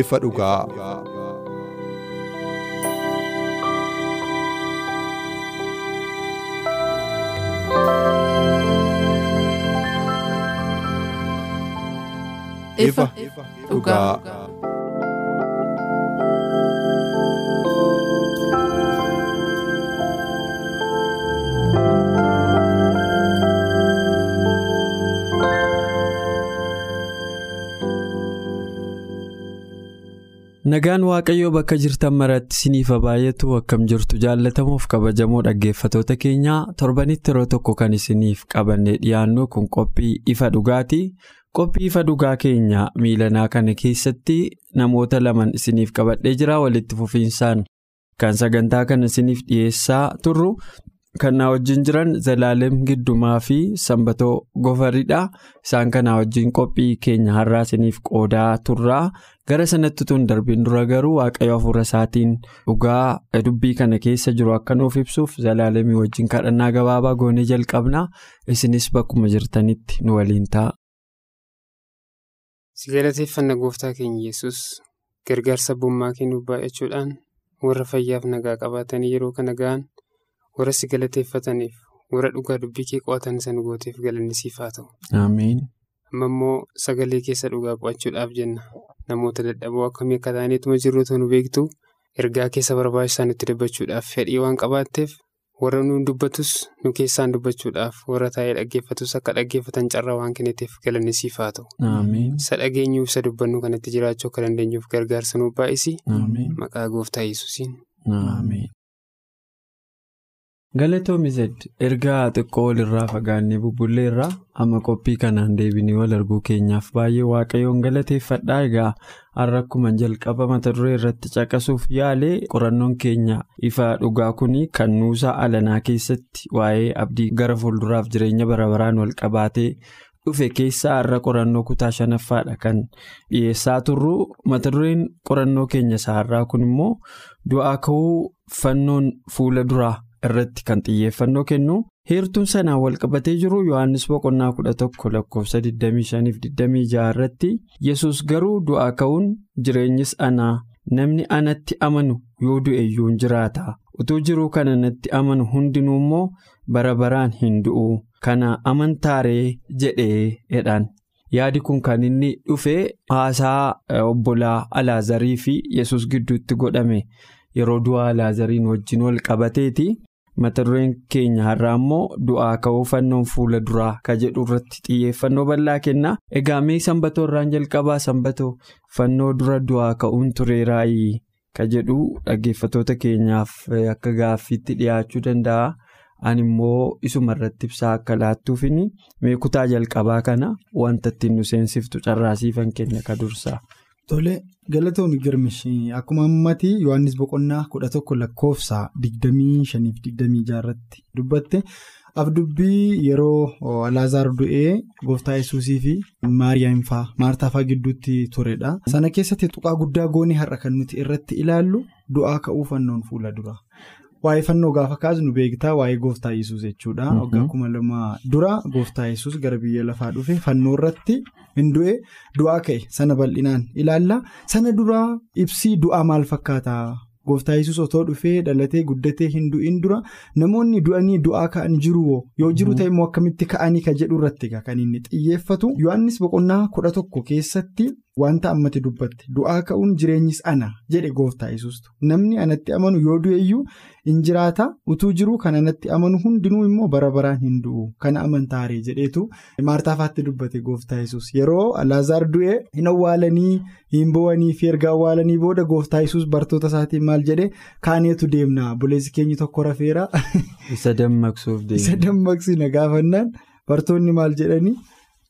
Ifa dhugaa. ifa dhugaa. Nagaan Waaqayyoo bakka jirtan maratti isiniif baay'atu akkam jirtu jaallatamuuf kabajamoo dhaggeeffatoota keenyaa torbanitti yeroo tokko kan isiniif qabannee dhiyaannu kun qophii ifa dhugaati. Qophii ifa dhugaa keenya miilanaa kana keessatti namoota laman isiniif qabadhee jira walitti fufiinsaan kan sagantaa kana isiniif dhiyeessaa turru. Kan na wajjin jiran Zalaalem Giddumaa fi Sanbatoo Gofaridha. Isaan kanaa wajjin qophii keenya har'aa isiniif qoodaa turraa. Gara sanatti tun darbiin dura garuu waaqayyo hafuura isaatiin dhugaa dubbii kana keessa jiru akka nuuf ibsuuf Zalaalemii wajjin kadhannaa gabaabaa goonee jalqabna. Isinis bakkuma jirtanitti nu waliin ta'a. Si galateeffanna gooftaa keenya yesus gargaarsa abbummaa kennuuf baay'achuudhaan warra fayyaaf nagaa qabaatanii yeroo kana ga'an. Warra si galateeffataniif warra dhugaa dubbii kee qo'atan san gooteef galanni siif haa ta'u. Ameen. Amma immoo sagalee keessa dhugaa qo'achuudhaaf jenna namoota dadhaboo akkamii akka ta'aniituma jirru nu beektu ergaa keessa barbaachisan itti dubbachuudhaaf fedhii waan qabaatteef warra nuun dubbatus nu keessaan dubbachuudhaaf warra taa'ee dhaggeeffatus akka dhaggeeffatan carraa waan kenniteef galanni siif haa ta'u. Ameen. Isa dhageenyuuf isa dubbannu kanatti jiraachuu akka dandeenyuuf gargaarsa nuuf baay'isi. Maqaa gooftaa yesuusiin. Ameen. Galatoomi Zed ergaa xiqqoo walirraa fagaannee bubbulleerraa amma qophii kanaan deebinee wal arguu keenyaaf baay'ee waaqayyoon galateeffadhaa egaa har'a akkuma jalqaba mata duree irratti caqasuuf yaalee qorannoon keenya ifa dhugaa kuni kan nuusaa alanaa keessatti waa'ee abdii gara fuulduraaf jireenya bara baraan wal qabaatee dhufe keessaa har'a qorannoo kutaa shanaffaadha kan dhiyeessaa turru mata dureen qorannoo keenya isaarraa kun immoo du'aa ka'uu fannoon fuula duraa. Irratti kan xiyyeeffannoo kennu heertuun sanaan walqabatee jiru yohannis boqonnaa kudha tokko lakkoofsa 25-26 irratti yesus garuu du'aa ka'uun jireenyis anaa namni anatti amanu yoo du'e iyyuu jiraata utuu jiruu kana natti amanu hundinuu immoo bara baraan hin du'u kana amantaaree jedhee jedhan. yaadi kun kan inni dhufe haasaa obbolaa alaazarii fi yesus gidduutti godhame yeroo du'aa alaazariin wajjin wal qabateeti. Mata dureen keenya har'aa immoo du'aa ka'uu fannoon fuula duraa ka jedhu irratti xiyyeeffannoo bal'aa kenna. Egaa mee sanbatoo irraan jalqabaa sanbatoo fannoo dura du'aa ka'uun tureeraayii ka jedhu dhaggeeffatoota keenyaaf akka gaaffiitti dhiyaachuu danda'a. Ani immoo isuma irratti ibsaa akka laattuufini mee kutaa jalqabaa kana wanta ittiin nu seensiftu carraasiifan kenna ka dursaa. Tole galatoomi girmish akkuma ammatti yohannis boqonnaa kudha tokko lakkoofsa digdamii shaniif digdamii jaarratti dubbatte afdubbii yeroo alaazaar du'ee gooftaa yesuusii fi maariyaam fa'aa maartaa fa'aa gidduutti turedha. Sana keessatti tuqaa guddaa goonee har'a kan nuti irratti ilaallu du'aa ka'uu fannoon fuula dura. Waa'ee fannoo gaafa kaasnu beektaa waa'ee gooftaa yesuus jechuudha. Waggaa kuma lama dura gooftaa yesuus gara biyya lafaa dhufe fannoo irratti hin du'e du'aa ka'e sana bal'inaan ilaalla. Sana duraa ibsii du'aa maal fakkaata? Gooftaa yesuus otoo dhufee dhalatee guddatee hin du'in dura namoonni du'anii du'aa ka'an jiru yoo jiru ta'e immoo akkamitti ka'anii ka jedhu irratti kan inni xiyyeeffatu. Yohaannis boqonnaa kudha tokko keessatti wanta ammatti dubbatte du'aa ka'uun jireenyis ana jedhe gooftaa yesuustu namni anatti amanu yoo du'eeyyuu hin jiraata. Utuu jiru kan anatti amanu hundinuu immoo bara baraan hin du'u. Kana amantaaree jedheetu maartaafaatti dubbate gooftaa yesuus. Yeroo alaazaar du'e hin awwaalanii hin bo'anii fi erga awwaalanii booda gooftaa yesuus bartoota isaatiin maal jedhe? Kaaneetu deemna buleessi keenyi tokko rafeera. Isa dammaqsuuf deema. Isa dammaqsina gaafannaan bartoonni maal jedhanii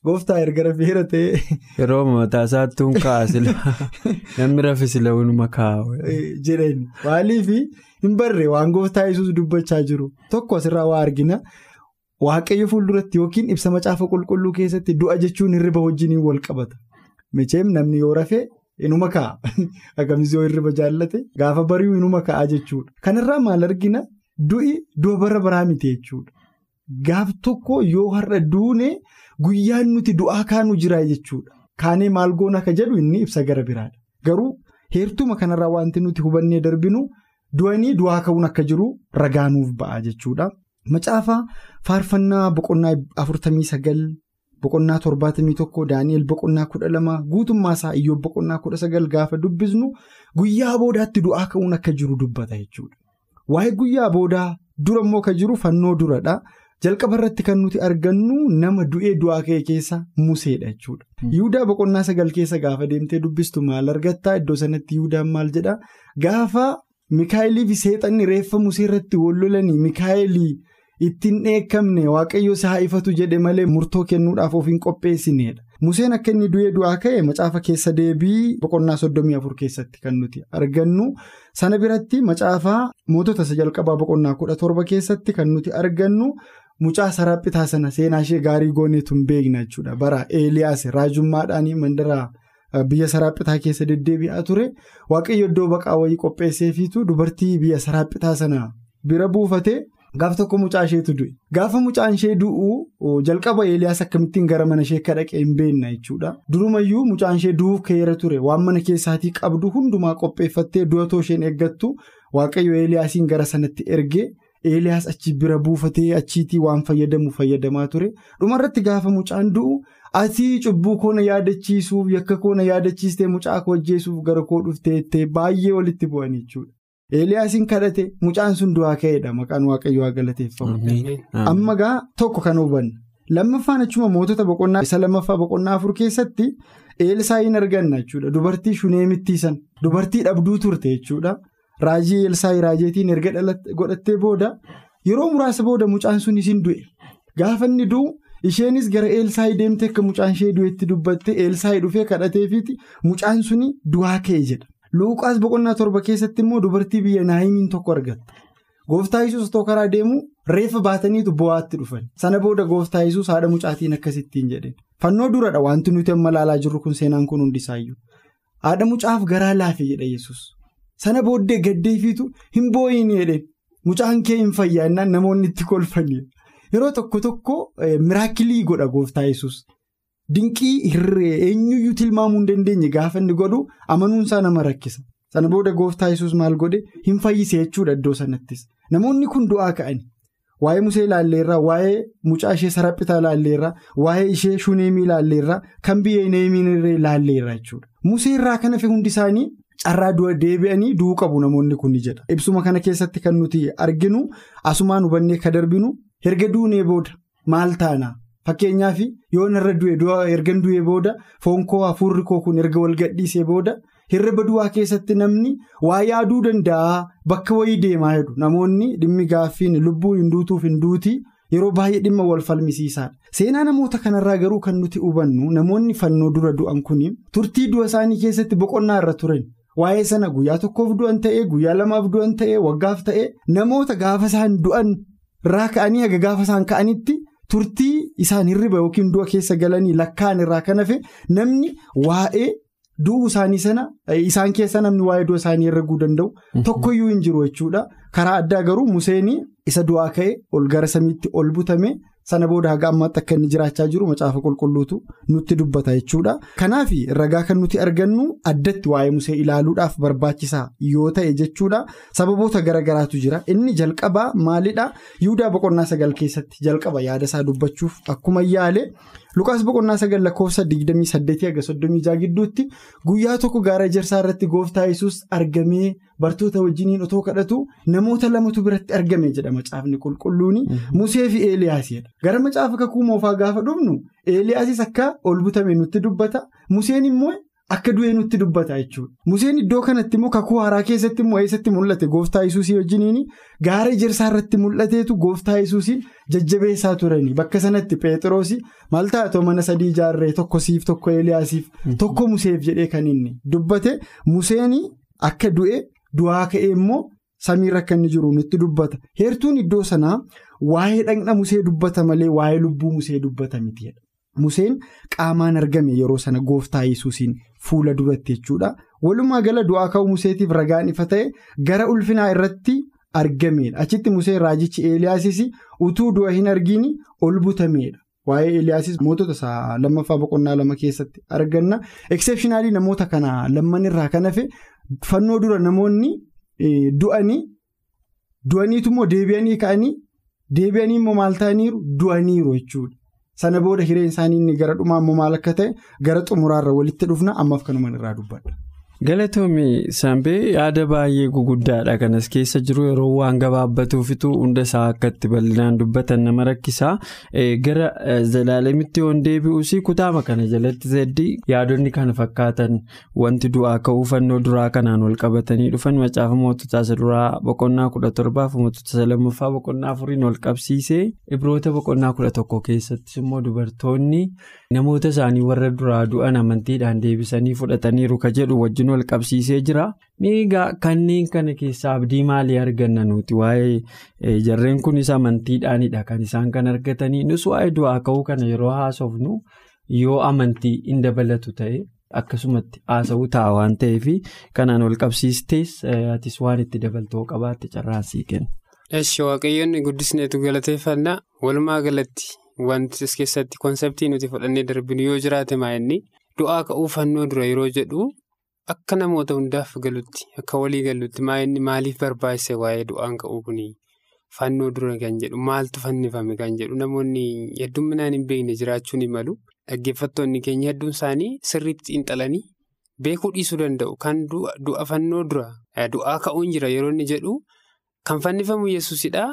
gooftaa erga rafeera ta'e. Yeroo mataa isaatti hun kaa'a sila namni rafe sila hunuma kaa'a. Jedhani maaliif hin barree waan gooftaa yesuus dubbachaa jiru tokko asirraa waa argina waaqayyo fuulduratti yookiin ibsa macaafa qulqulluu keessatti du'a jechuun hirriba wajjiniin wal qabata. Micheem namni yoo rafee inuma kaa'a akkamitti yoo hirriba jaallate gaafa bari'u inuma kaa'a jechuudha. Kanarraa maal argina du'i du'a bara baraa miti jechuudha. Gaaf tokko yoo har'a duune guyyaan nuti du'aa kaanu jira jechuudha. Kaanee maal goona akka jedhu inni ibsa gara biraadha. Garuu heertuma kanarraa wanti nuti hubannee darbinu du'anii du'aa ka'uun akka jiru ragaanuuf ba'a jechuudha. Macaafa faarfannaa boqonnaa afurtamii sagal. Boqonnaa torbaatamii tokko Daani'el boqonnaa kudha lama guutummaa isaa iyyoo boqonnaa kudha sagal gaafa dubbisnu guyyaa boodaatti du'aa ka'uun akka jiru dubbata jechuudha. Waa'ee guyyaa boodaa dura immoo kan jiru fannoo duradha. Jalqaba irratti kan nuti argannu nama du'ee du'aa ka'e keessa Museedha jechuudha. Yihudaa boqonnaa sagal keessa gaafa deemtee dubbistu maal argattaa iddoo sanatti Yihudaan maal jedhaa gaafa Mikaayilii fi Seexanni reeffa Musee irratti wal lolanii Mikaayilii. Ittiin dheekkamne waaqayyo isaa ifatu jedhe malee murtoo kennuudhaaf of hin qopheessineedha. Museen akka inni du'ee du'aa ka'e macaafa keessa deebii boqonnaa soddomii afur keessatti kan nuti argannu sana biratti macaafa mootota jalqabaa boqonnaa kudha torba keessatti kan nuti argannu mucaa saraphitaa sana seenaa ishee gaarii gooneetu hin beekna jechuudha. Bara Eeliyaas raajummaadhaan mandaraa biyya saraphitaa keessa deddeebi'aa ture waaqayyo iddoo baqaa wayii qopheesseefiitu dubartii biyya saraphitaa sana bira buufate. Gaafa tokko mucaa isheetu du'e gaafa mucaan ishee du'u jalqaba Eeliyaas akkamittiin gara mana ishee akka dhaqee hin beekna jechuudha. Durumayyuu mucaan ishee du'uuf ka'eera ture waan mana keessaatii qabdu hundumaa qopheeffattee du'atoo isheen eeggattu waaqayyo Eeliyaasiin gara sanatti ergee Eeliyaas achi bira buufatee achiitii waan fayyadamu fayyadamaa ture. Dhumarratti gaafa mucaan du'u ati cubbuu koona yaadachiisuuf yakka koona yaadachiistee mucaa koo ajjeesuuf gara koo dhuftee baay'ee walitti bu'an jechuudha. Eeliyaasiin kadhate mucaan sun du'aa ka'eedha. Maqaan waaqayyoo galateeffamu. Amma gaa tokko kan hubanne lammaffaan achuma mootota boqonnaa isa lammaffaa boqonnaa afur keessatti Eelsaayiin arganna jechuudha. Dubartii shuneemittiisan dubartii dhabduu turte jechuudha raajii Eelsaayi raajeetiin erga godhattee booda yeroo muraasa booda mucaan sun isin du'e gaafa inni du'u isheenis gara Eelsaayi deemte akka mucaan ishee du'etti dubbatte Eelsaayi dhufee kadhateefiiti mucaan suni du'aa ka'e jedha. Luuqaas boqonnaa torba keessatti immoo dubartii biyya naayimiin tokko argatta. Gooftaa Yesuus otoo karaa deemu reeffa baataniitu bo'aatti dhufan. Sana booda gooftaa Yesuus haadha mucaatiin akkasittiin jedheen. Fannoo duradha wanti nuti amma ilaalaa jirru kun seenaan kun hundisaayyuu. Haadha mucaaf garaa laafe jedha Yesuus. Sana booddee gaddeefiitu hin boo'iin jedheen. Mucaan kee hin fayyaannaan namoonni itti kolfanii. Yeroo tokko tokko miraakilii godha gooftaa Yesuus. Dinqii hirree eenyuyyuu tilmaamuu hin dandeenye gaafa inni godhu amanuunsaa nama rakkisa. Sana booda gooftaa Yesuus maal godhe hin fayyise jechuudha iddoo sanattis. Namoonni kun du'aa ka'ani. Waa'ee Musee ilaalleerraa, waa'ee mucaa ishee saraphitaa ilaalleerraa, waa'ee ishee shuneemii ilaalleerraa, kan biyya neemiin irree ilaalleerraa jechuudha. Musee irraa kan hafe hundi isaanii carraa du'a deebi'anii du'uu qabu namoonni kun jedha. Ibsuma kana keessatti kan nuti arginu asumaan hubannee ka darbinu erga duunee booda maal taana? Fakkeenyaaf yoo narra du'e ergan du'ee booda foon koo hafuurri koo kun erga wal gadhiisee booda hirriba du'aa keessatti namni waa yaaduu danda'a bakka wayii deemaa jedhu namoonni dhimmi gaaffiin lubbuun hin duutuuf hin duutii yeroo baay'ee dhimma wal falmisiisaadha. Seenaa namoota kanarraa garuu kan nuti hubannu namoonni fannoo dura du'an kun turtii du'a isaanii keessatti boqonnaa irra turan. Waa'ee sana guyyaa tokkoof du'an ta'ee guyyaa lamaaf du'an ta'ee waggaaf ta'ee namoota gaafa isaan du'an irraa ka'anii haga gaafa isaan ka'anitti. Turtii isaan hirriba yookiin du'a keessa galanii lakkaa'an irraa kan hafe namni waa'ee du'uu isaanii sana isaan keessa namni waa'ee du'a isaanii herreguu danda'u tokkoyyuu hin jiru jechuudha. Karaa addaa garuu Museen isa du'aa ka'e ol gara samiitti ol butame sana booda haga ammaatti akka inni jiraachaa jiru macaafa qulqulluutu nutti dubbata jechuudha. Kanaaf ragaa kan nuti argannu addatti waa'ee musee ilaaluudhaaf barbaachisaa yoo ta'e jechuudha. Sababoota garaagaraatu jira. Inni jalqabaa maalidhaa? Yihudaa boqonnaa sagal keessatti jalqaba yaada isaa dubbachuuf akkuma yaale. Lukaas boqonnaa sagal lakkoofsa 28-36 gidduutti guyyaa tokko gaara ejersaa irratti gooftaa yesus argamee bartoota wajjiniin otoo kadhatu namoota lamatu biratti argame jedha macaafni qulqulluuni. Musee fi Eeliyaasidha. Gara macaafa kakuu moofaa gaafa dhufnu Eeliyaasis akka ol butame nutti dubbata. Museen immoo akka du'ee nutti dubbata jechuudha. Museen iddoo kanatti immoo kakuu haaraa keessatti immoo eessatti mul'ate? Gooftaa yesuusii wajjiniin gaara ejersaa irratti mul'ateetu gooftaa yesuusiin jajjabeessaa turanii bakka sanatti Pheexroosii maal taatoo mana sadii ijaarree tokko siif tokko Eeliyaasiif tokko Museef jedhee kan inni dubbate. Museen akka du'e du'aa ka'ee immoo samiirra akka inni jiru nutti dubbata. Heertuun iddoo sanaa waa'ee dhaqna Musee dubbata malee waa'ee lubbuu Musee dubbata miti. Museen qaamaan argame yeroo sana gooftaa yesuusiin fuula duratti jechuudha. Walumaa gala du'aa ka'uu Museetiif ragaan ifa ta'e gara ulfinaa irratti argamedha. Achitti Museen raajichi Eeliyaasis utuu du'a hin argiin ol butamedha. Waa'ee Eeliyaasis mootota isaa lammaffaa boqonnaa lama keessatti arganna. Eksepshinaalii namoota kana lamman irraa kan hafe fannoo dura namoonni du'anii du'aniitu immoo deebi'anii ka'anii deebi'anii immoo maal ta'aniiru du'aniiru jechuudha. Sana booda hireen isaanii inni gara dhumaa immoo maal akka ta'e gara xumuraarra walitti dhufna ammaaf kanuman irraa dubbadha. Galatoomii Sambee yaada baay'ee guguddaadha kanas keessa jiru yeroo waan gabaabbatuufitu hunda isaa akka itti bal'inaan dubbatan nama rakkisaa gara zalaalamitti yoon deebi'us kutaama kana jalatti zeddii yaadonni kana fakkaatan wanti du'aa ka'uu fannoo duraa kanaan wal qabatanii dhufan macaafa moototaa isa duraa boqonnaa kudha torbaaf mootota lammaffaa boqonnaa afuriin wal qabsiisee ibroota boqonnaa kudha tokko keessattis immoo dubartoonni namoota isaanii warra duraa du'an amantiidhaan deebisanii fudhataniiru ka jedhu wajjin. Wal qabsiisee jira miigaa kanneen kana keessaa abdii maalii arganna nuti waa'ee jarreen kunis amantiidhaanidha kan isaan kan argatanii nus waa'ee du'aa ka'uu kana yeroo haasofnu yoo amantii hin dabalatu ta'e akkasumatti haasa'uu ta'a waan ta'eef kanaan wal qabsiistees atis waan itti dabaltoo qabaatte carraansii kenna. Eessi waaqayyoonni guddisneetu galateeffannaa walumaa galatti wanti keessatti konseptii nuti fudhannee darbinu yoo jiraate maa'inni du'aa ka'uu fannoo dura yeroo jedhu. Akka namoota hundaaf galutti akka walii galutti maaliif barbaachise waa'ee du'aan ka'uu kuni fannoo dura kan jedhu maaltu fannifame kan jedhu namoonni hedduminaan hin beekne jiraachuu ni malu. Dhaggeeffattoonni keenya hedduun isaanii sirriitti xiinxalanii beekuu dhiisuu danda'u. Kan du'a fannoo dura du'aa ka'uun jira yeroo inni jedhu kan fannifamu yesuusidha.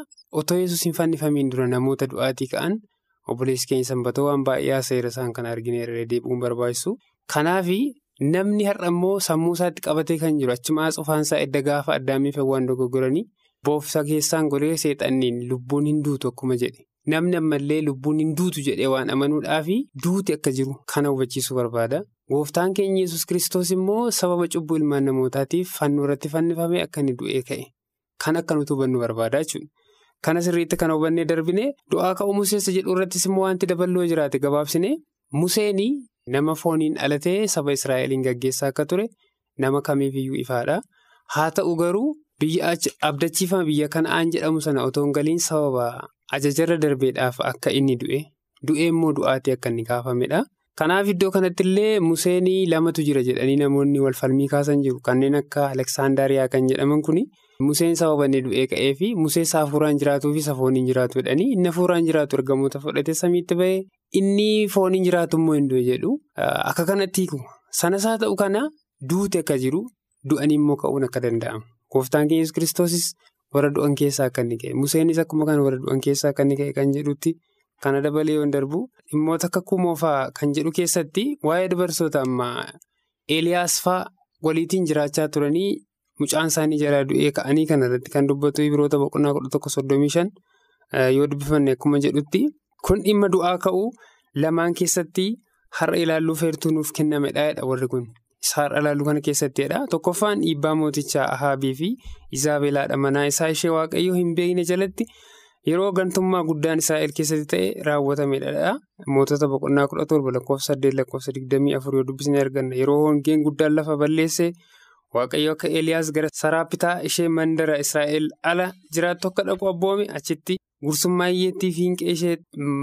Otoo yesuus hin fannifamiin dura namoota du'aatii ka'an obboleessi keenya sanbatoo waan baay'ee seera isaan kan argineerra deebi'uun barbaachisu. Kanaafi. Namni har'a immoo sammuu isaatti qabatee kan jiru achumaa cufaansaa edda gaafa addaamiif waan dogoggoranii boofsa keessaan golee seexanniin lubbuun hin duutu akkuma jedhe namni ammallee lubbuun hin duutu jedhee waan amanuudhaafi duuti akka jiru kana hubachiisuu barbaada. Gooftaan keenya yesus kiristoos immoo sababa cubbuu ilmaan namootaatiif fannoo irratti fannifame akka inni du'ee ka'e kan akka nuti hubannu barbaada jechuudha. Kana sirriitti kan hubannee darbine du'aa ka'uu museessa jedhu irrattis immoo wanti daballoo jiraate gabaabsine museenii. Nama fooniin dhalatee saba Israa'eliin gaggeessaa akka ture nama kamiifiyyuu ifaadha. Haa ta'u garuu biyya abdachiifama biyya kana'aan jedhamu sana otoo hin galiin sababa ajajarra darbeedhaaf akka inni du'e du'e immoo du'aatii akka inni kaafamedha. Kanaaf iddoo kanatti illee lamatu jira jedhanii namoonni wal falmii kaasan jiru. Kanneen akka Aleksaandariyaa kan jedhaman kuni Museen sababa inni du'ee ka'ee fi Museen hafuuraan jiraatuu fi fooniin jiraatu jedhanii inni hafuuraan jiraatu ergamoota fudhatee samiitti bahee inni fooniin jiraatu immoo hin du'e jedhu. Akka kanatti sanas haa ta'u kana duuti akka jiru du'anii immoo ka'uun akka danda'amu. Gooftaan keenya Yesuus kiristoosis warra du'an keessaa akka inni ka'e Museenis akkuma kana warra du'an keessaa akka inni ka'e kan jedhutti. Kana dabalee yoon darbu dhimmoota akka kumoofaa kan jedhu keessatti waa'ee dubartoota ammaa Eeliyaas fa'aa waliitiin jiraachaa turanii mucaan isaanii jalaa du'ee ka'anii kanarratti kan dubbatu Ibroota boqonnaa kudha tokko soddomii shan yoo dubbifanne akkuma jedhutti kun dhimma du'aa ka'uu lamaan keessatti har'a ilaalluuf heertuu nuuf kennamedha warri kun. Har'a ilaalluu kana keessattidha. Tokkoffaan dhiibbaa mootichaa Ahaabii fi Izaabeelaadha. Manaa isaa ishee Waaqayyoo hin beekne jalatti. Yeroo gantummaa guddaan Israa'el keessatti ta'e raawwatamedha. Mootota boqonnaa kudha torba lakkoofsa saddeet lakkoofsa digdamii afur yoo dubbisnee arganna. Yeroo hongeen guddaan lafa balleesse Waaqayyo akka Eeliyaas gara Saraapitaa ishee mandara Israa'el ala jiraattu akka dhaqu abboome achitti gursummaa hiyyeettii fiinqee ishee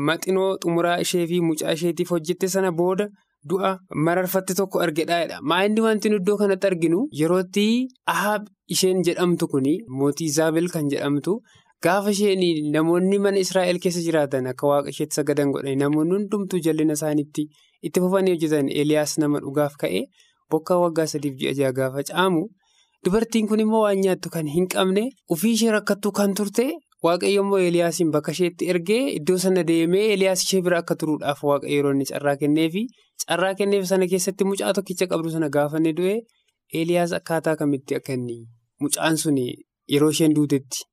maxinoo xumuraa ishee fi mucaa isheetiif hojjette sana booda du'a mararfatte tokko argedhaadha. Maayinni wanti iddoo kanatti arginu yerootti ahaab isheen jedhamtu kuni mootii Izaabel kan jedhamtu gaafa isheen namoonni mana Israa'el keessa jiraatan akka waaqa isheetti sagadan godhan namoonni hundumtuu jallina isaaniitti itti fufanii hojjetan Eliyaas nama dhugaaf ka'e bokkaa waggaa sadiif ji'a jaha gaafa caamu. Dubartiin kun immoo waan nyaattu kan hin qabne ofii ishee rakkattuu kan turte waaqayyo immoo Eliyaasiin bakka isheetti ergee iddoo sana deemee Eliyaas ishee bira akka turuudhaaf waaqayyo yeroo inni carraa kenneefi carraa kenneef sana keessatti mucaa tokkicha qabdu sana gaafa inni du'e Eliyaas akkaataa kamitti akka inni mucaan sun yeroo isheen duutetti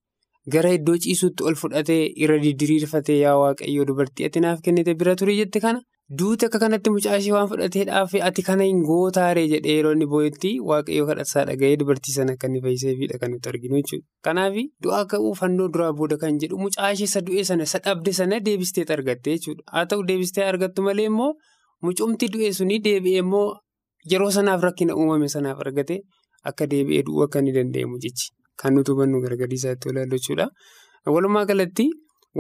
gara iddoo ciisuutti ol fudhatee irra didiriirfatee yaa waaqayyo dubartii ati naaf kennite bira ture jette kana. Duuti akka kanatti mucaa ishee waan fudhateedhaaf ati kana hin gootaaree jedhee yeroo inni boo'etti waaqayyoo kadhataa dhaga'ee dubartii sana akka inni fayyiseefidha kan nuti arginu jechuudha. Kanaaf du'aa ka'uu fannoo duraa booda kan jedhu mucaa ishee isa du'e sana isa dhabde sana deebistee argatte jechuudha. Haa ta'u deebistee argattu malee immoo mucumti du'e suni deebi'ee immoo yeroo sanaaf rakkina uumame sanaaf argate akka deebi'ee du'uu akka inni danda'amu jechi. Kan nuti hubannu gargaarii isaatti ilaallu jechuudha. Walumaa galatti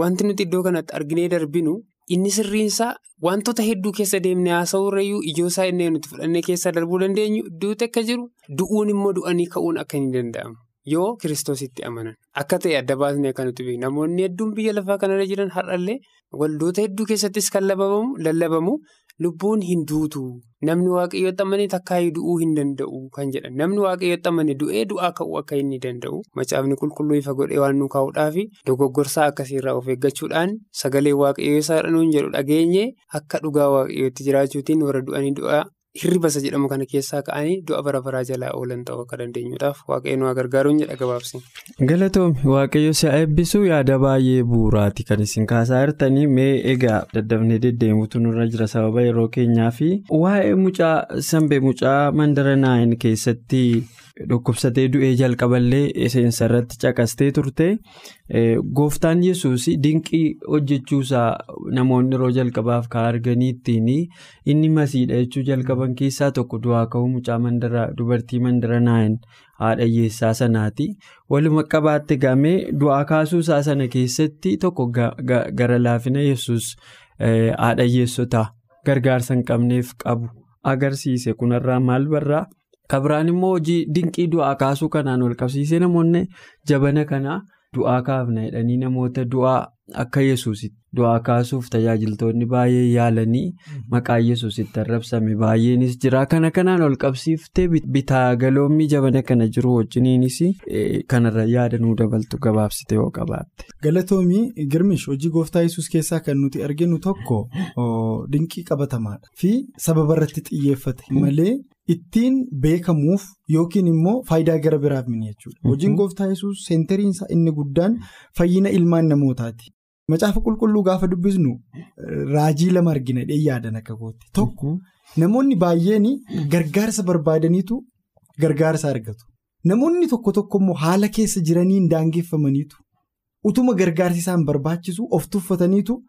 wanti nuti iddoo kanatti arginee darbinu. Inni sirriinsaa wantoota hedduu keessa deemnee haasa'uurrayyuu ijoo isaa inni nuti fudhannee keessa darbuu dandeenyu duuti akka jiru du'uun immoo du'anii ka'uun akka hin danda'amu. Yoo kiristoositti amanan akka ta'e adda baasnee akka nuti beeknu namoonni hedduun biyya lafaa kanarra jiran har'allee waldoota hedduu keessattis kan lallabamu lubbuun hin duutu. Namni waaqayyootti amane takkaayyuu du'uu hin danda'u kan jedhan namni waaqayyootti amane du'ee du'aa ka'uu akka inni danda'u. Macaafni qulqulluu ifa godhee waan nu kaa'uudhaaf dogoggorsaa akkasiirraa of eeggachuudhaan sagalee waaqayyoo isaa jedhu dhageenye akka dhugaa waaqayyootti jiraachuutiin warra du'anii du'aa hirribasa jedhamu kana keessaa ka'anii du'a bara baraa jalaa oolan ta'uu akka dandeenyuudhaaf waaqayyoon waa gargaaruun jedha gabaabsi. Galatoomi waaqayyo si'a eebbisuu yaada baay'ee bu'uuraati kan isin kaasaa jirtanii mee egaa daddafnee deddeemuutu nurra jira sababa yeroo keenyaa fi waa'ee mucaa sanbee mucaa mandara naayin keessatti dhukkubsatee du'ee jalqaballee seensa irratti caqastee turte. Gooftaan yesuus dinqii hojjechuusaa namoonni yeroo jalqabaaf kan arganii ittiin inni masiidha jechuu jalqaban keessaa tokko du'aa ka'uu mucaa mandara dubartii mandara naayin haadha hiyyeessaa sanaati. Waluma qabaatte gamee du'aa kaasuusaa sana keessatti tokko gara laafina yesus haadha hiyyeessotaa gargaarsa hin qabneef qabu. Agarsiise kunarraa maal barraa. Kabiraan immoo hojii dinqii du'aa kaasuu kanaan wal qabsiisee namoonni jabana kana du'aa kaafna jedhanii namoota du'aa akka yesuusitti du'aa kaasuuf tajaajiltoonni baay'ee yaalanii maqaa yesuusitti arrabsame baay'eenis jira. Kana kanaan wal qabsiiftee bitaa galoommii jabana kana jiru wajjiniinis kanarra yaada nuu dabaltu gabaabsite yoo qabaatte. Galatoomii girmish hojii gooftaa yesus keessaa kan nuti arginu tokko dinqii qabatamaadha fi sababa irratti xiyyeeffate malee. Ittiin beekamuuf yookiin immoo faayidaa gara biraaf mini jechuudha. Hojiin gooftaa yesus seentariinsaa inni guddaan fayyina ilmaan namootaati. Macaafa qulqulluu gaafa dubbisnu raajii lama argina yaadan akka goote. Tokko namoonni baay'een gargaarsa barbaadaniitu gargaarsa argatu. Namoonni tokko tokko immoo haala keessa jiraniin daangeffamaniitu utuma gargaarsi isaan barbaachisu of tuffataniitu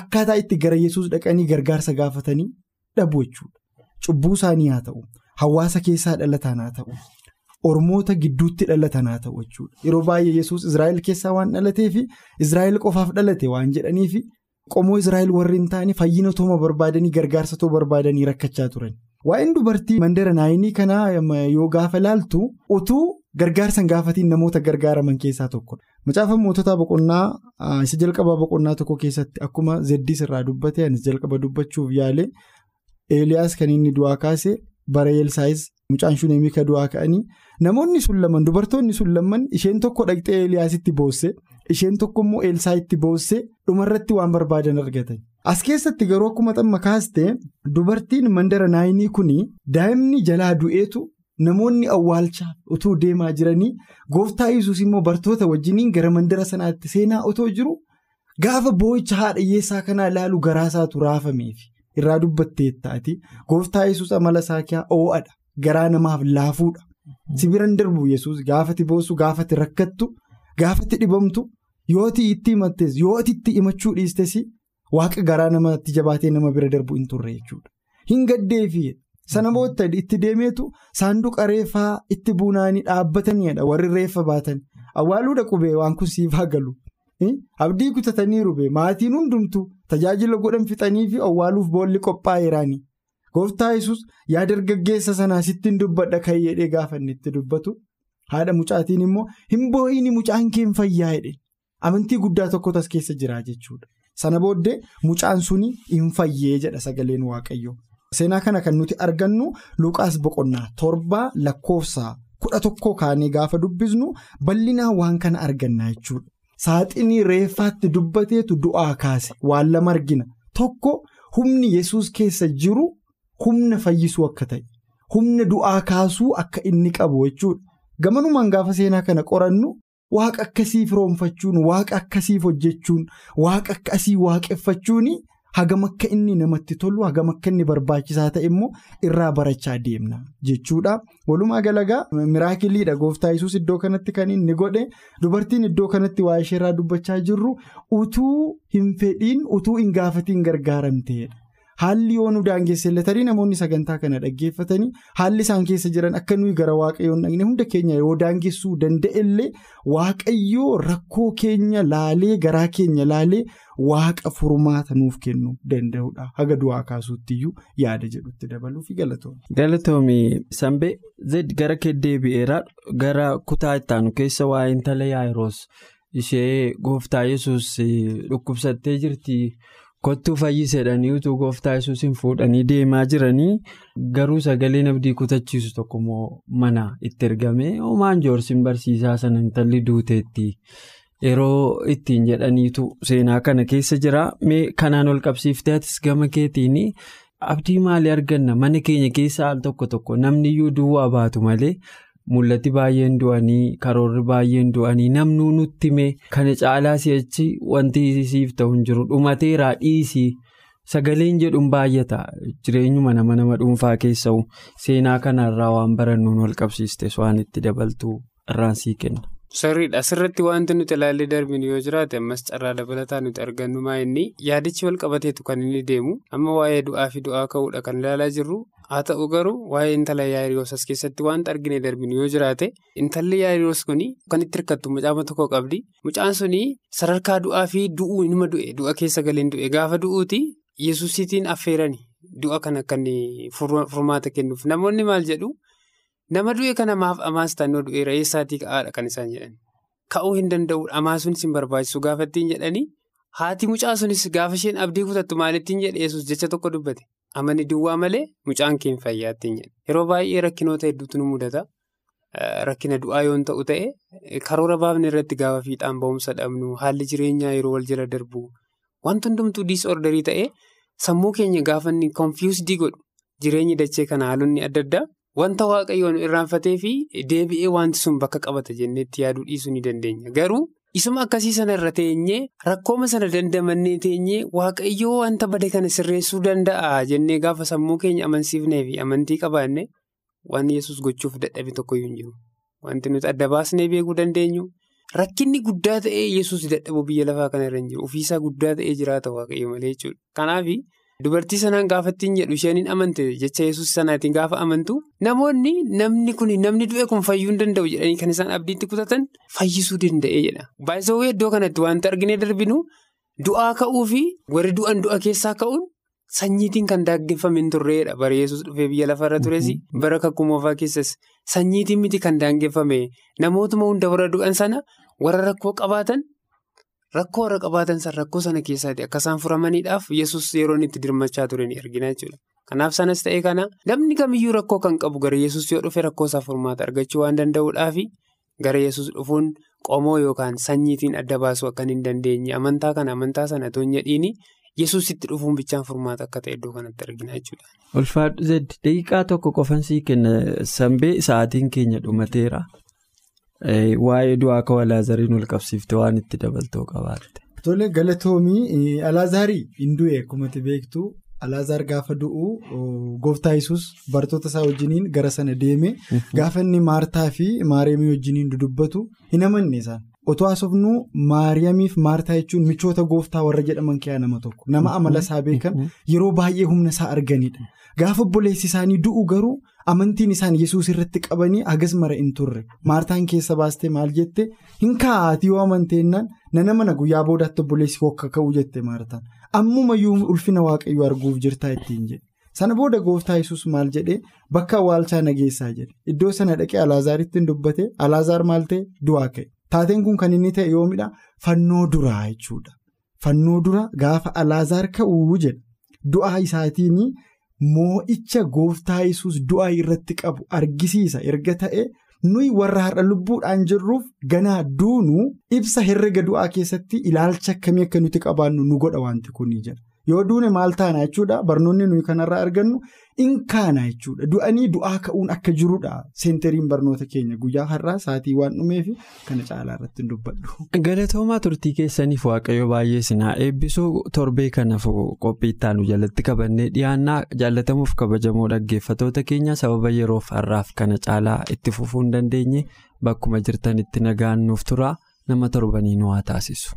akkaataa itti gara yesus dhaqanii gargaarsa gaafatanii dhabu jechuudha. Cubbuu isaanii haa ta'u. Hawaasa keessaa dhalataan haa ta'u ormoota gidduutti dhalatan haa ta'u jechuudha yeroo baay'ee yesus israa'el keessaa waan dhalateef israa'el qofaaf dhalate waan jedhaniif qomoo israa'el warri hin taane fayyina tooma barbaadanii gargaarsa too barbaadanii rakkachaa turan. Waa'een dubartii mandara naayinii kanaa yoo gaafa ilaaltu utuu gargaarsa hin gaafatiin namoota gargaaraman keessaa tokkodha. Macaafa mootota boqonnaa isa jalqabaa boqonnaa tokko keessatti akkuma zeddis irraa dubbate anis jalqaba dubbachuuf yaale Eeliyaas kan inni du'aa kaase bara Eelsaayis mucaan shuneemii ka du'aa ka'anii namoonni sun laman dubartoonni sun laman isheen tokko dhaqxee Eeliyaasitti boosse isheen tokko immoo Elsaayitti boosse dhumarratti waan barbaadan argatan. As keessatti garuu akkuma xamma kaaste dubartiin mandara naayinii kun daa'imni jalaa du'eetu namoonni awwaalchaa utuu deemaa jiranii gooftaa yesus immoo bartoota wajjiniin gara mandara sanaatti seenaa otoo jiru gaafa boo'icha haadha hiyyeessaa kanaa ilaalu garaasaatu raafameef irraa dubbattee taati. Gooftaa yesus amala isaa kiyaa oo'adha! Garaa namaaf laafuudha sibiran darbu yesus gaafati boossu gaafati rakkattu gaafati dhibamtu yooti itti himattes yooti itti himachuu dhiistes waaqa garaa namatti jabaatee nama bira darbu hin turre jechuudha hin gaddeefi. Sana booda itti deemeetu saanduqa reeffaa itti buunaanii dhaabbataniidha warri reeffa baatan awwaaluudha qubee waan kun siifaa galu Abdii kutataniiru bee maatiin hundumtu tajaajila godhan fixanii fi awwaaluuf boolli qophaa'eeraani. Gooftaa yesus yaa dargaggeessa sanaa sittiin dubbadha kan jedhee gaafa itti dubbatu haadha mucaatiin immoo hin boo'iin mucaan kee hin fayyaa jedhe amantii guddaa tokkotu as keessa jira jechuudha. Sana booddee mucaan suni hin fayyee jedha sagaleen waaqayyoo. Seenaa kana kan nuti argannu Luqaas boqonnaa torbaa lakkoofsa kudha tokkoo kaanee gaafa dubbisnu bal'inaan waan kana arganna jechuudha. Saaxinii reeffaatti dubbateetu du'aa kaase waan lama argina tokko humni yesus keessa jiru humna fayyisuu akka ta'e humna du'aa kaasuu akka inni qabu jechuudha. Gamanumaan gaafa seenaa kana qorannu waaqa akkasiif roonfachuun waaqa akkasiif hojjechuun waaqa akkasii waaqeffachuun hagam akka inni namatti tolu hagam akka inni barbaachisaa ta'e immoo irraa barachaa deemna jechuudha. Walumaa galagaa miraakiliidha gooftaa yesus iddoo kanatti kan inni godhe dubartiin iddoo kanatti waa'ee isheerraa dubbachaa jirru utuu hin fedhiin utuu hin gaafatiin gargaaramteedha. Haalli yoo nu daangeesselle tarii namoonni sagantaa kana dhaggeeffatanii haalli isaan keessa jiran akka nuyi gara waaqayyoon dhaqne hunda keenya yoo daangessuu danda'ellee waaqayyoo rakkoo keenya laalee garaa keenya laalee waaqa furmaata nuuf kennuu danda'udha. Haga du'aa kaasuuttiyyuu yaada jedhutti dabaluufi galatoomii. Galatoomii Sambee Zed gara keddeebi'eeraa gara kutaa ittaanu keessa waa'ee intala yaa'iroos ishee gooftaa yesus dhukkubsattee jirti. Kottuu fayyisedhanii utuu gooftaa yesuusin fuudhanii deemaa jiranii garuu sagaleen abdii kutachiisu tokko immoo mana itti ergame? Homaan joorsiin barsiisaa sana intalli duuteetti. Yeroo ittiin jedhaniitu seenaa kana keessa jira. Kanaan ol qabsiiftee atis gama keetiin abdii maalii arganna? Mana keenya keessa al tokko tokko. Namni iyyuu duwwaa baatu malee. Mul'atti baay'een du'anii karoorri baay'een du'anii namnuu nutti mee kana caalaa si'achi wanti siif ta'u hin jiru. Dhumateeraa dhiisii. Sagaleen jedhuun baay'ata. Jireenyuma nama nama dhuunfaa keessa'u. Seenaa kanarraa waan barannuun wal qabsiistes waan itti dabaltu irraan sii kenna. Sirriidha. Asirratti wanti nuti ilaallee darbinu yoo jiraate ammas carraa dabalataa nuti argannu maa inni? Yaadichi wal qabateetu kan inni deemu. Amma waa'ee du'aa fi du'aa ka'uudha kan ilaalaa jirru. haa ta'u garuu waa'ee intala yaa'iroos as keessatti wanta argine darbinu yoo jiraate intalli yaa'iroos kun kan itti hirkattu mucaama tokko qabdi. Mucaan suni sadarkaa du'aa fi du'uu inuma du'e. Du'a keessa galeen du'e. Gaafa du'uuti yesuusiitiin affeerani. Du'a kan furmaata kennuuf. Namoonni maal jedhu nama du'e kana maaf amaas taannoo du'eera eessaatii ka'aadha kan isaan jedhan. Ka'uu hin danda'u amaasuunis hin barbaachisu gaafa ittiin jedhanii haati mucaa sunis gaafa isheen abdii kutattu maalittiin jedhe yesus jecha tokko dubbate. Amani duwwaa malee mucaan keenya fayyaattiin jedhe. Yeroo baay'ee rakkinoota hedduutu nu mudata. Rakkina du'aa yoon ta'u ta'e karoora baafne irratti gaafa fiixaan ba'umsa dhabnu haalli jireenyaa yeroo wal jala darbu wanti hundumtuu diisorderii ta'e sammuu keenya gaafa inni konfiyuusdii godhu jireenyi dachee kana haalonni adda addaa wanta waaqayyoon irraanfatee fi deebi'ee wanti sun bakka qabata jenneetti yaaduu dhiisuu ni dandeenya garuu. Isuma akkasii sana irra teenyee rakkooma sana dandamannee teenyee waaqayyoo wanta bade kana sirreessuu danda'a jennee gaafa sammuu keenya amansiifnee fi amantii qabaanne waan yesus gochuuf dadhabe tokkoyyuu hin jiru. Wanti nuti adda baasnee beekuu dandeenyu rakkinni guddaa ta'ee yesus dadhabu biyya lafaa kana irra hin jiru. Ofiisaa guddaa ta'ee jiraata waaqayyo malee jechuudha. Dubartii sanaan gaafa ittiin jedhu isheen amante jecha yesus sanaatiin gaafa amantu namoonni namni kun namni du'e kun fayyuu hin danda'u jedhanii kan isaan abdiitti kutatan fayyisuu danda'ee jedha. Baay'isawwan iddoo kanatti wanti arginee darbinu du'aa ka'uu fi warri du'an du'a keessaa ka'uun sanyiitiin kan daangeffame hin turreedha. Bara yesus dhufee biyya lafarra tures bara kakkumoofaa keessas sanyiitiin miti kan daangeffame namootuma hunda warra du'an sana warra rakkoo qabaatan. Rakkoo warra qabaatan san rakkoo sana keessaati akka isaan furamaniidhaaf yesus yeroo itti dirmachaa ture ni argina jechuudha. Kanaaf sanas ta'ee kana namni kamiyyuu rakkoo kan qabu gara yesus yoo dhufe rakkoo isaa furmaata argachuu waan danda'uudhaafi gara yesus dhufuun qomoo yookaan sanyiitiin adda baasuu akka hin dandeenye amantaa kana amantaa sana toon jedhiini yesusitti dhufuun bichaan furmaata akka ta'e iddoo kanatti argina jechuudha. Ulfaadhu zed daqiiqaa tokko qofan sii kenna sanbee sa'aatiin keenya dhumateera. Waa'ee du'aa akka alaazariin ol qabsiifte waan itti dabaltoo qabaatte. Tole galatoomii alaazarii hin du'e akkuma beektu. Alaazaar gaafa du'u gooftaa yesus bartoota isaa wajjiniin gara sana deeme. Gaafa inni maartaa fi maariyaamii wajjiniin dudubbatu hin amanne isaan. Otoo haasofnu maariyaamiif maartaa jechuun michoota gooftaa warra jedhaman keessaa nama tokko. Nama amala isaa beekan yeroo baay'ee humna isaa arganidha. Gaafa obboleessi isaanii du'u garuu amantiin isaan yesuus irratti qabanii hagas mara hin turre. Maartaan keessa baastee maal jette? Hin kaa'atii yoo amanteennaan nana mana guyyaa boodaatti obboleessi hokka ka'uu jette maartaan. Ammumayyuu ulfina waaqayyoo arguuf jirtaa ittiin jedhe. Sana booda gooftaa yesuus maal jedhee bakka awwaalchaa nageessaa jedhe. Iddoo sana dhaqee alaazaaritti hin dubbate alaazaar maal ta'e? Du'aa ka'e. Taateen kun kan inni ta'e yoomidha fannoo duraa jechuudha. Fannoo dura gaafa alaazaar ka'uu jedha du'aa isaatiin. Moo'icha gooftaa yesus du'aa irratti qabu argisiisa. Erga ta'e nuyi warra har'a lubbuudhaan jirruuf ganaa duunu ibsa herrega du'aa keessatti ilaalcha akkamii akka nuti qabaannu nu godha wanti kunii jedha yoo duune maal taana jechuudha barnoonni nuyi kanarraa argannu in kaana jechuudha du'anii du'aa ka'uun akka jirudha seentariin barnoota keenya guyyaa har'aa sa'aatii waan dhumeef kana caalaa irratti hin dubbadhu. Galatoomaa turtii keessaniif waaqayyo baay'ee sinaa eebbisuu torbee kanaaf qophii ittaanu jalatti qabannee dhiyaannaa jaallatamuuf kabajamoo dhaggeeffatoota keenya sababa yeroof har'aaf kana caalaa itti fufuu hin dandeenye bakkuma jirtanitti nagaan nuuf turaa nama torbanii nu haa taasisu.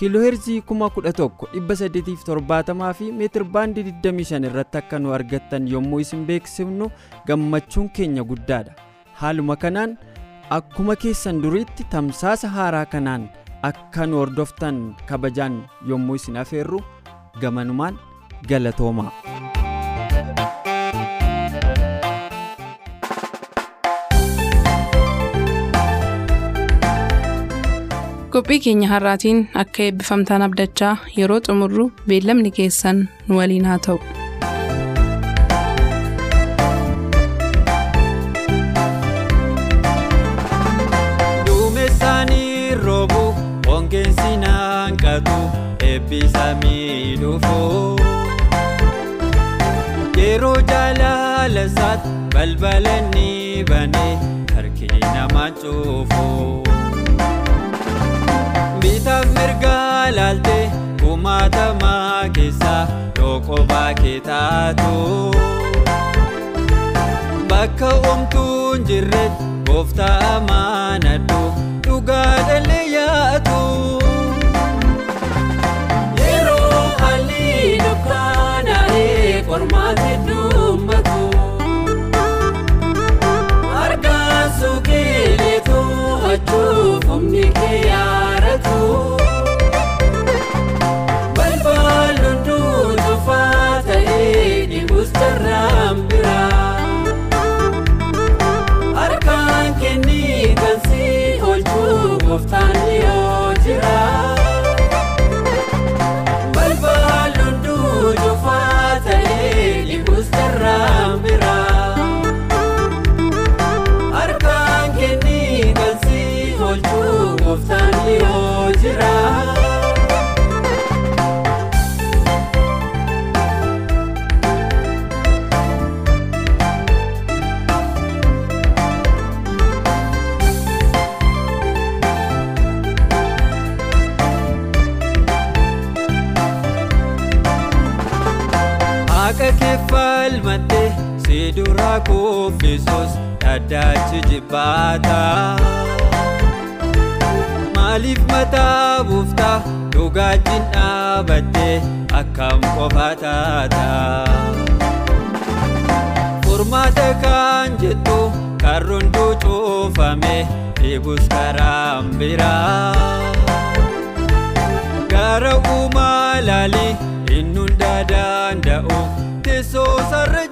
Kiilooheerzii 11,870 fi meetir baandii 25 irratti akka nu argattan yommuu isin beeksifnu gammachuun keenya guddaadha haaluma kanaan akkuma keessan duriitti tamsaasa haaraa kanaan akka nu hordoftan kabajaan yommuu isin afeerru gamanumaan galatoomaa. Qophii keenya har'aatiin akka eebbifamtaan abdachaa yeroo xumurru beellamni keessan nu waliin haa ta'u. duumessaanii roobu hongeensi naanqatu eebbisamii dhufu yeroo jaalala isaatti balbalanni banee harki namaa cufu. Dhooqobaa kee taatu bakka omtuun jirretti gooftaa amaanadhu dhugaa dhalee kuffisuus dhaddaachi jibbaata. Maaliif mataa buuftaa dhugaatiin dhaabattee akkam qofa taata. Furmaata kan jettu karroon cuufame dhiibus karaan biraa. Gara uumaa laalii inni hunda danda'u teessoo sarara